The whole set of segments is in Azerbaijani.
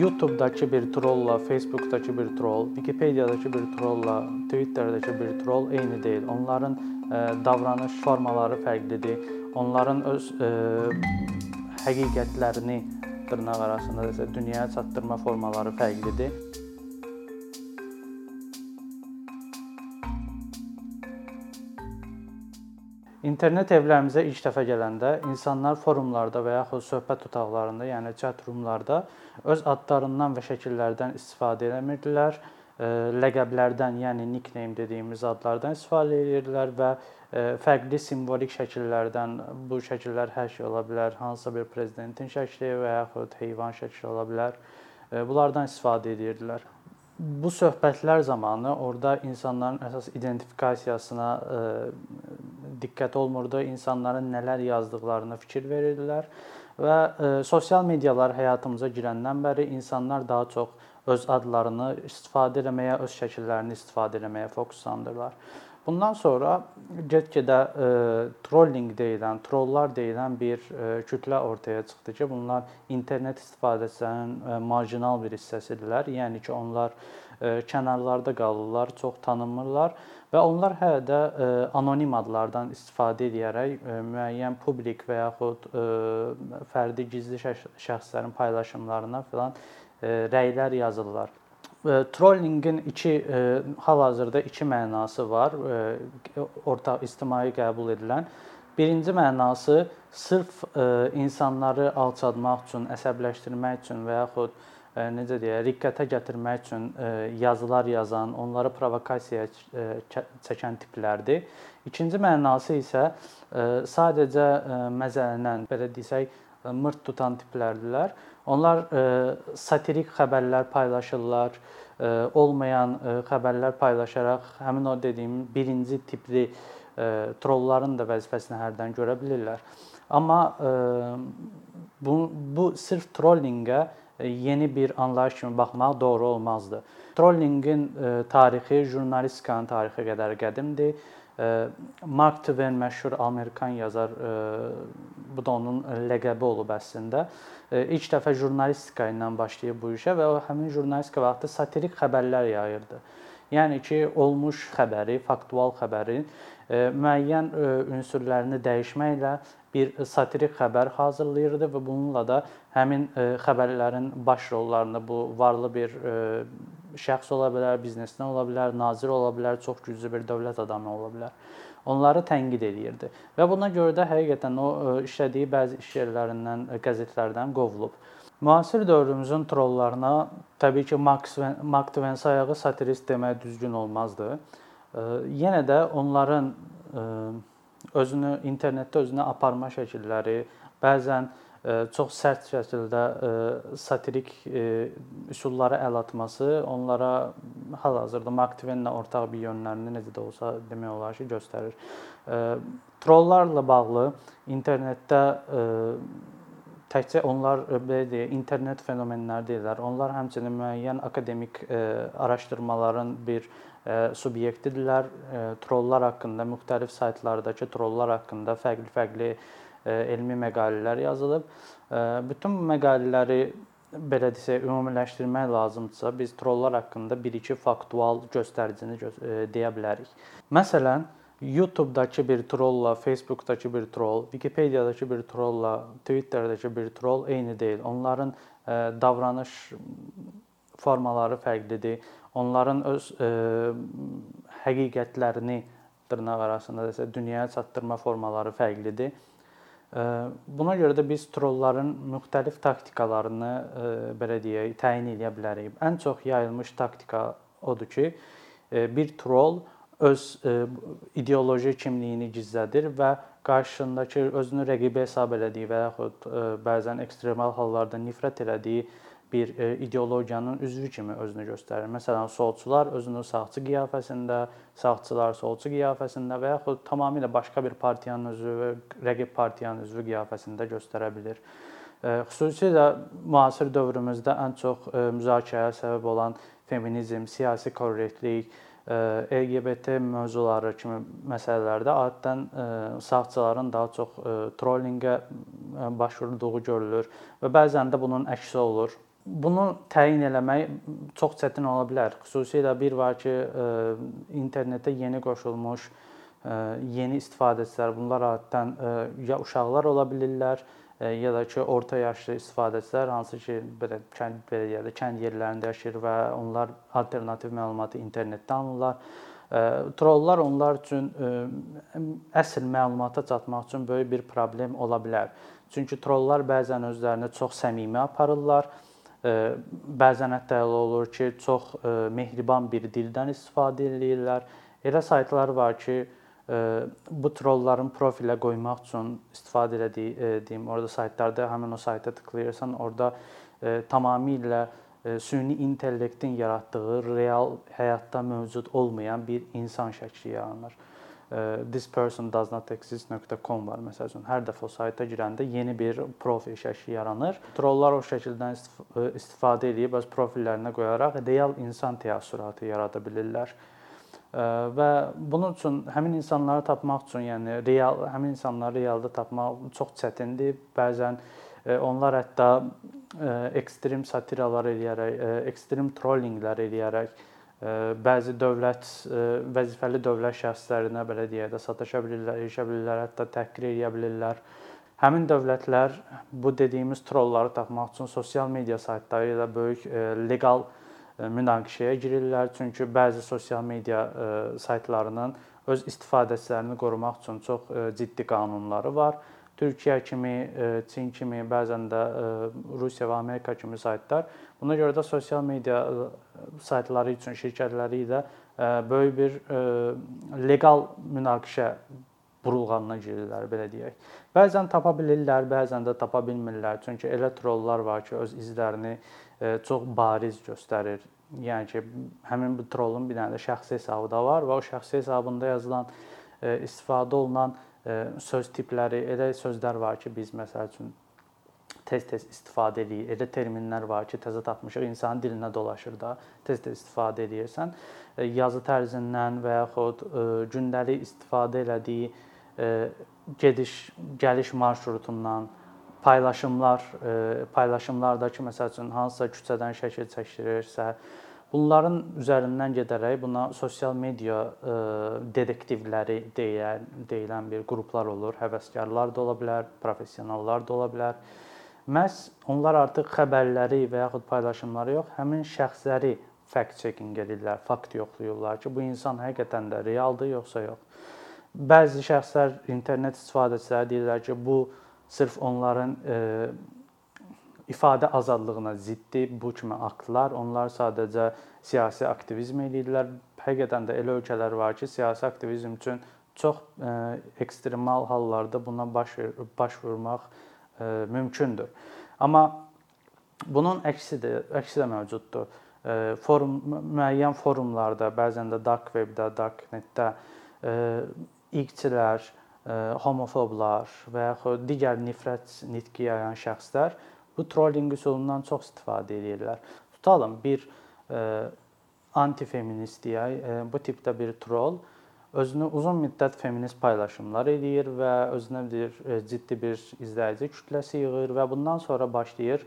YouTube-dakı bir trolla, Facebook-dakı bir troll, Wikipedia-dakı bir trolla, Twitter-dakı bir troll eyni deyil. Onların ə, davranış formaları fərqlidir. Onların öz ə, həqiqətlərini dırnaq arasında desə dünyaya çatdırma formaları fərqlidir. İnternet evlərimizə ilk dəfə gələndə insanlar forumlarda və yaxud söhbət otaqlarında, yəni chat roomlarda öz adlarından və şəkillərdən istifadə etmirdilər. Ləqəblərdən, yəni nickname dediyimiz adlardan istifadə edirdilər və fərqli simvolik şəkillərdən, bu şəkillər hər şey ola bilər, hansısa bir prezidentin şəkli və yaxud heyvan şəkli ola bilər. Bunlardan istifadə edirdilər bu söhbətlər zamanı orada insanların əsas identifikasiyasına diqqət olmurdu. İnsanların nələr yazdıqlarına fikir verirdilər və e, sosial medialar həyatımıza girəndən bəri insanlar daha çox öz adlarını istifadə etməyə, öz şəkillərini istifadə etməyə fokuslandırlar. Bundan sonra get-gedə e, trolling deyilən, trollar deyilən bir e, kütlə ortaya çıxdı ki, bunlar internet istifadəçilərinin e, marjinal bir hissəsidirlər. Yəni ki, onlar e, kənarlarda qalırlar, çox tanınmırlar və onlar hələ də e, anonim adlardan istifadə edərək e, müəyyən publik və yaxud e, fərdi gizli şəxslərin paylaşımlarına filan e, rəylər yazırlar. Trollinqin iki e, hal-hazırda iki mənası var, e, orta ictimai qəbul edilən. Birinci mənası sırf e, insanları alçaltmaq üçün, əsəbləşdirmək üçün və yaxud necə deyə, riqqətə gətirmək üçün yazılar yazan, onları provokasiyaya çəkən tiplərdir. İkinci mənası isə sadəcə məzələnən, belə desək, mırt tutan tiplərdilər. Onlar satirik xəbərlər paylaşırlar, olmayan xəbərlər paylaşaraq həmin o dediyim birinci tipli trolların da vəzifəsini hərdən görə bilirlər. Amma bu bu sırf trollingə yeni bir anlayış kimi baxmaq doğru olmazdı. Trollingin tarixi jurnalistikanın tarixi qədər qədimdir. Mark Twain məşhur Amerikan yazar, bu da onun ləqəbi olub əslində ilk dəfə jurnalistika ilə başlayıb bu işə və o həmin jurnalistika vaxtı satirik xəbərlər yayırdı. Yəni ki, olmuş xəbəri, faktual xəbərin müəyyən ünsürlərini dəyişməklə bir satirik xəbər hazırlayırdı və bununla da həmin xəbərlərin baş rollarını bu varlı bir şəxs ola bilər, biznesmen ola bilər, nazir ola bilər, çox güclü bir dövlət adamı ola bilər onları tənqid eləyirdi. Və buna görə də həqiqətən o e, işlədiyi bəzi iş yerlərindən, e, qəzetlərdən qovulub. Müasir dövrümüzün trollarına təbii ki, Max Mark Twain sayağı satirist demək düzgün olmazdı. E, yenə də onların özünü internetdə özünə aparma şəkilləri, bəzən çox sərt şəkildə satirik üsullara əl atması onlara hal-hazırda Mark Twain-lə ortaq bir yönlərini necə də olsa demək olar ki, göstərir. Trollarla bağlı internetdə təkcə onlar belə deyək, internet fenomenləri deyillər. Onlar həmçinin müəyyən akademik araşdırmaların bir subyektidirlər. Trollar haqqında müxtəlif saytlardakı trollar haqqında fərqli-fərqli elmi məqalələr yazılıb. Bütün məqalələri belə desək, ümumiləşdirmək lazımdırsa, biz trollar haqqında 1-2 faktual göstəricini deyə bilərik. Məsələn, YouTube-dakı bir trolla, Facebook-dakı bir troll, Wikipedia-dakı bir trolla, Twitter-dakı bir troll eyni deyil. Onların davranış formaları fərqlidir. Onların öz ə, həqiqətlərini dırnaq arasında desə dünyaya çatdırma formaları fərqlidir. Buna görə də biz trolların müxtəlif taktikalarını belə deyək, təyin edə bilərik. Ən çox yayılmış taktika odur ki, bir troll öz ideoloji kimliyini gizlədir və qarşısındakı özünü rəqibə hesab elədiyi və yaxud bəzən ekstremal hallarda nifrət elədiyi bir e, ideologiyanın üzvü kimi özünü göstərir. Məsələn, solçular özünü sağçı qiyafəsində, sağçılar solçu qiyafəsində və yaxud tamamilə başqa bir partiyanın üzvü, rəqib partiyanın üzvü qiyafəsində göstərə bilər. E, xüsusilə müasir dövrümüzdə ən çox e, müzakirəyə səbəb olan feminizm, siyasi korrektlik, LGBT mövzuları kimi məsələlərdə adətən sağçıların daha çox trollingə baş vurduğu görülür və bəzən də bunun əksi olur bunu təyin eləmək çox çətin ola bilər. Xüsusilə bir var ki, internetə yeni qoşulmuş yeni istifadəçilər, bunlar adətən ya uşaqlar ola bilirlər, ya da ki, orta yaşlı istifadəçilər hansı ki, belə kənd belə deyək də kənd yerlərində yaşayır və onlar alternativ məlumatı internetdən alırlar. Trollar onlar üçün əsl məlumata çatmaq üçün böyük bir problem ola bilər. Çünki trollar bəzən özlərini çox səmimi aparırlar. Bəzən hətta elə olur ki, çox mehriban bir dildən istifadə edirlər. Elə saytlar var ki, bu trolların profilə qoymaq üçün istifadə etdiyim orada saytlarda həmin o sayta tıklayırsan, orada tamamilə süni intellektin yaratdığı real həyatda mövcud olmayan bir insan şəkli yaranır. thispersondoesnotexist.com var məsəl üçün. Hər dəfə o sayta girəndə yeni bir profil şəkli yaranır. Trollar o şəkildən istifadə edib öz profillərinə qoyaraq real insan təəssüratı yarada bilirlər və bunun üçün həmin insanları tapmaq üçün, yəni real həmin insanları realda tapmaq çox çətindir. Bəzən onlar hətta ekstrem satiralar eləyərək, ekstrem trollinqlər eləyərək bəzi dövlət vəzifəli dövlət şəxslərinə belə deyək də sataşa bilirlər, erişə bilirlər, hətta təhqir edə bilirlər. Həmin dövlətlər bu dediyimiz trolları tapmaq üçün sosial media saytları ilə böyük leqal münaqişəyə girirlər. Çünki bəzi sosial media saytlarının öz istifadəçilərini qorumaq üçün çox ciddi qanunları var. Türkiyə kimi, Çin kimi, bəzən də Rusiya və Amerika kimi saytlar. Buna görə də sosial media saytları üçün şirkətləri ilə böyük bir leqal münaqişə burulğanına girirlər, belə deyək. Bəzən tapa bilirlər, bəzən də tapa bilmirlər. Çünki elə trollar var ki, öz izlərini çox bariz göstərir. Yəni ki, həmin bu trollun bir dənə də şəxsi hesabı da var və o şəxsi hesabında yazılan istifadə olunan söz tipləri, elə sözlər var ki, biz məsəl üçün tez-tez istifadə edirik. Elə terminlər var ki, təzə tapmışıq, insanın dilinə dolaşır da, tez-tez istifadə edirsən. Yazı tərzindən və yaxud gündəlik istifadə elədiyi gediş, gəliş marşrutundan paylaşımlar, e, paylaşımlardakı məsəl üçün hansısa küçədən şəkil çəkdirirsə, bunların üzərindən gedərək buna sosial media e, detektivləri deyilən, deyilən bir qruplar olur. Həvəskarlar da ola bilər, professionallar da ola bilər. Məhz onlar artıq xəbərləri və yaxud paylaşımları yox, həmin şəxsləri fact checking edirlər, fakt yoxlayırlar ki, bu insan həqiqətən də realdır yoxsa yox. Bəzi şəxslər internet istifadəçiləri deyirlər ki, bu sırf onların e, ifadə azadlığına ziddir bu kimi aktlar. Onlar sadəcə siyasi aktivizm edirlər. Həqiqətən də elə ölkələr var ki, siyasi aktivizm üçün çox e, ekstremal hallarda buna baş baş vurmaq e, mümkündür. Amma bunun əksi də əksi də mövcuddur. E, forum müəyyən forumlarda, bəzən də dark webdə, darknetdə e, ilkçilər, homofoblar və yaxud digər nifrət nitqi yayan şəxslər bu trollinq üsulundan çox istifadə edirlər. Tutalım bir antifeminist deyək, bu tipdə bir troll özünü uzun müddət feminist paylaşımlar edir və özünə bir ciddi bir izləyici kütləsi yığır və bundan sonra başlayır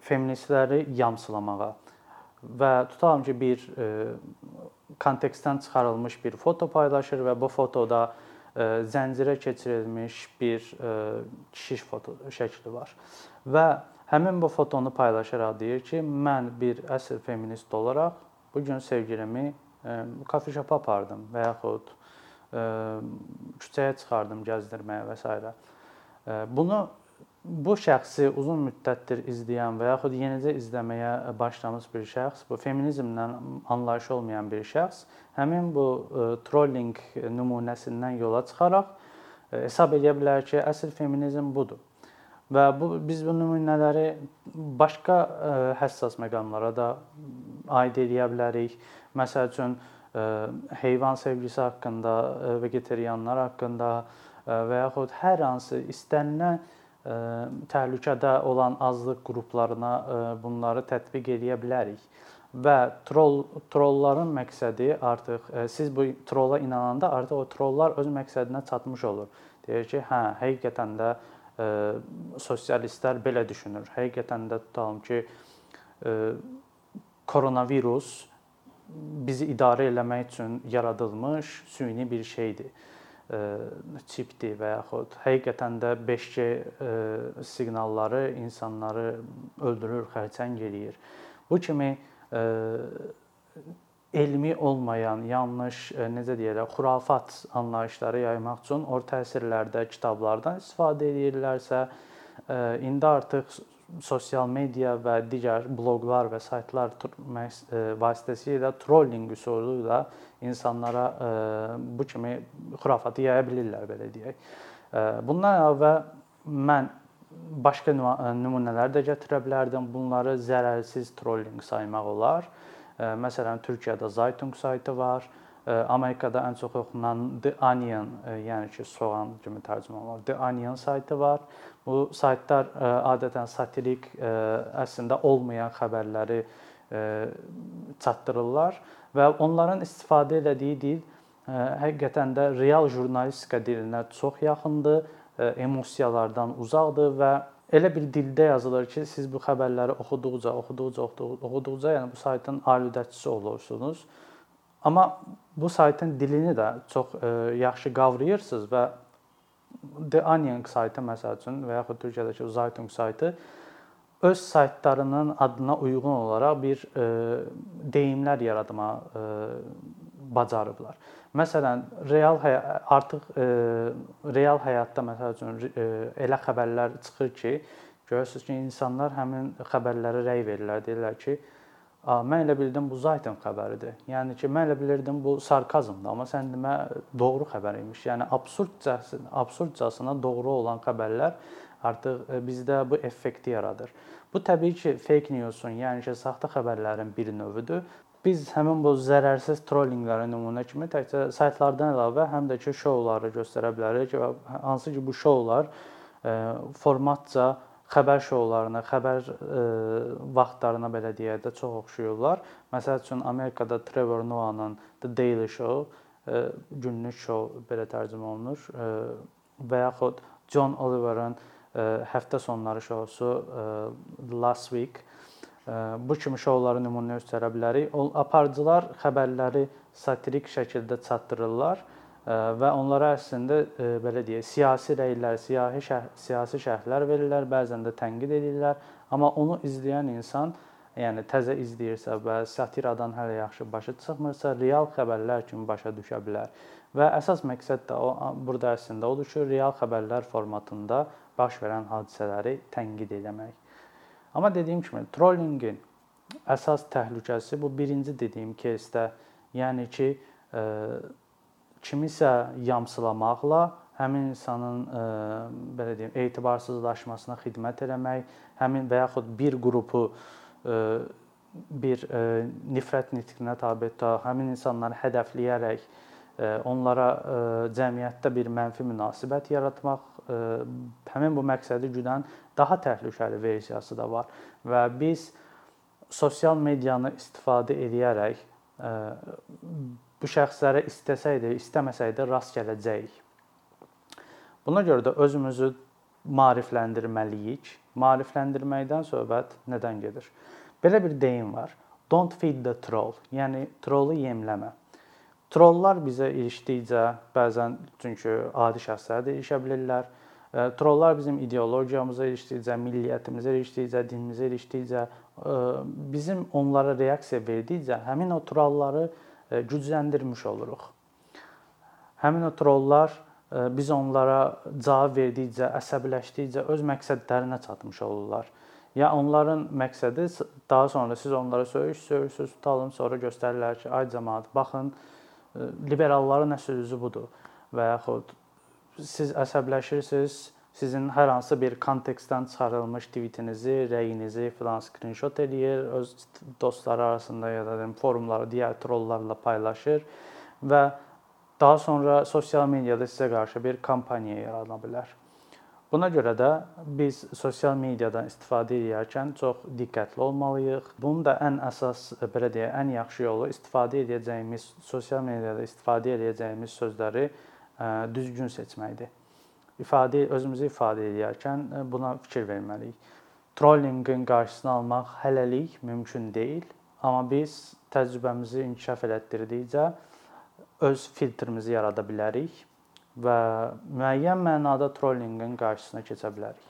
feministləri yamsılamağa. Və tutalım ki, bir kontekstdən çıxarılmış bir foto paylaşır və bu fotoda e, zəncirə keçirilmiş bir e, kişi foto şəkli var. Və həmin bu fotonu paylaşaraq deyir ki, mən bir əsl feminist olaraq bu gün sevgilimi e, kafeşopa apardım və yaxud küçəyə çıxardım gəzdirməyə və s. Bunu bu şəxsi uzun müddətdir izləyən və yaxud yenicə izləməyə başlamış bir şəxs, bu feminizmlə anlayışı olmayan bir şəxs həmin bu e, trolling nümunəsindən yola çıxaraq e, hesab edə bilər ki, əsl feminizm budur. Və bu biz bu nümunələri başqa e, həssas məqamlara da aid edə bilərik. Məsəl üçün heyvan sevgisi haqqında, vegetarianlar haqqında və yaxud hər hansı istənilən təhlükədə olan azlıq qruplarına bunları tətbiq edə bilərik. Və troll trolların məqsədi artıq siz bu trolla inananda artıq o trollar öz məqsədinə çatmış olur. Deyir ki, hə, həqiqətən də sosialistlər belə düşünür. Həqiqətən də tutalım ki, koronavirus bizi idarə eləmək üçün yaradılmış süni bir şeydir çipdir və yaxud həqiqətən də 5G siqnalları insanları öldürür, xərçəng eləyir. Bu kimi elmi olmayan, yanlış, necə deyirlər, xurafat anlayışları yaymaq üçün orta əsrlərdə kitablardan istifadə edirlərsə, indi artıq sosial media və digər bloqlar və saytlar vasitəsilə trollinq üsulu ilə insanlara bu kimi xurafatı yaya bilirlər belə deyək. Bundan əlavə mən başqa nümunələr də gətirə bilərdim. Bunları zərərsiz trollinq saymaq olar. Məsələn, Türkiyədə Zaytung saytı var. Amerikada ən çox oxunan The Onion, yəni ki, soğan kimi tərcümə olunur. The Onion saytı var. Bu saytlar adətən satirik, əslində olmayan xəbərləri çatdırırlar və onların istifadə etdiyi dil həqiqətən də real jurnalistika dilinə çox yaxındır, emosiyalardan uzaqdır və elə bir dildə yazılır ki, siz bu xəbərləri oxuduqca, oxuduqca, oxuduqca, yəni bu saytın aludəçisi olursunuz. Amma bu saytın dilini də çox yaxşı qavrayırsınız və The Onion saytı məsəl üçün və yaxud Türkiyədəki Zaytung saytı öz saytlarının adına uyğun olaraq bir e, deyimlər yaratma e, bacarıblar. Məsələn, real artıq e, real həyatda məsəl üçün e, elə xəbərlər çıxır ki, görürsüz ki, insanlar həmin xəbərlərə rəy verirlər, deyirlər ki, mən elə bildim bu Zaytın xəbəridir. Yəni ki, mən elə bilirdim bu sarkazmdır, amma sən demə doğru xəbər imiş. Yəni absurdcasına, absurdcasına doğru olan xəbərlər artıq e, bizdə bu effekti yaradır. Bu təbii ki, fake newsun, yəni ki, saxta xəbərlərin bir növüdür. Biz həmin bu zərərsiz trollinqləri nümunə kimi təkcə saytlardan əlavə həm də ki, şouları göstərə bilərik və hansı ki, bu şoular e, formatca xəbər şoularına, xəbər e, vaxtlarına belə deyək də çox oxşuyurlar. Məsəl üçün Amerikada Trevor Noah'nın The Daily Show, e, günlük şou belə tərcümə olunur e, və yaxud John Oliver'ın həftə sonları şousu e, Last Week bu kimi şouları nümunə göstərə bilərik. O aparıcılar xəbərləri satirik şəkildə çatdırırlar və onlara əslində belə deyək, siyasi rəylər, siyasi şərh, siyasi şərhlər verirlər, bəzən də tənqid edirlər, amma onu izləyən insan, yəni təzə izləyirsə və satiradan hələ yaxşı başa çıxmırsa, real xəbərlər kimi başa düşə bilər. Və əsas məqsəd də o burada əslində odur ki, real xəbərlər formatında baş verən hadisələri tənqid etmək. Amma dediyim kimi, trollinqin əsas təhlükəsi bu birinci dediyim кейsdə, yəni ki, kimisə yamsılamaqla həmin insanın ə, e, belə deyim, etibarsızlaşmasına xidmət eləmək, həmin və yaxud bir qrupu ə, e, bir ə, e, nifrət nitqinə tabe tutaq, həmin insanları hədəfləyərək ə, onlara ə, cəmiyyətdə bir mənfi münasibət yaratmaq, ə, həmin bu məqsədi güdən daha təhlükəli versiyası da var və biz sosial medianı istifadə edərək ə, bu şəxslərə istəsəydi, istəməsəydi rast gələcəyik. Buna görə də özümüzü maarifləndirməliyik. Maarifləndirməkdən söhbət nədən gedir? Belə bir deyim var. Don't feed the troll. Yəni trollu yemləmə. Trollar bizə ilişdikcə bəzən çünki adi şəxslər də ilişə bilirlər. E, trollar bizim ideologiyamıza ilişdikcə, milliyyətimizə ilişdikcə, dinimizə ilişdikcə, e, bizim onlara reaksiya verdikcə həmin o trolları gücləndirmiş oluruq. Həmin o trollar e, biz onlara cavab verdikcə, əsəbləşdikcə öz məqsədlərinə çatmış olurlar. Ya onların məqsədi daha sonra siz onlara söyüş, söyürsüz, tutalım, sonra göstərirlər ki, ay cəmaət, baxın, e, liberalların əsl üzü budur və yaxud siz əsəbləşirsiniz, sizin hər hansı bir kontekstdən çıxarılmış tweetinizi, rəyinizi filan skrinşot eləyir, öz dostları arasında ya da deyim forumları, digər trollarla paylaşır və daha sonra sosial mediada sizə qarşı bir kampaniya yarada bilər. Buna görə də biz sosial mediadan istifadə edərkən çox diqqətli olmalıyıq. Bunun da ən əsas belə deyək, ən yaxşı yolu istifadə edəcəyimiz sosial mediada istifadə edəcəyimiz sözləri düzgün seçməkdir. İfadə özümüzü ifadə edərkən buna fikir verməliyik. Trollinqin qarşısını almaq hələlik mümkün deyil, amma biz təcrübəmizi inkişaf elətdirdikcə öz filtrimizi yarada bilərik və müəyyən mənada trollinqin qarşısına keçə bilərik.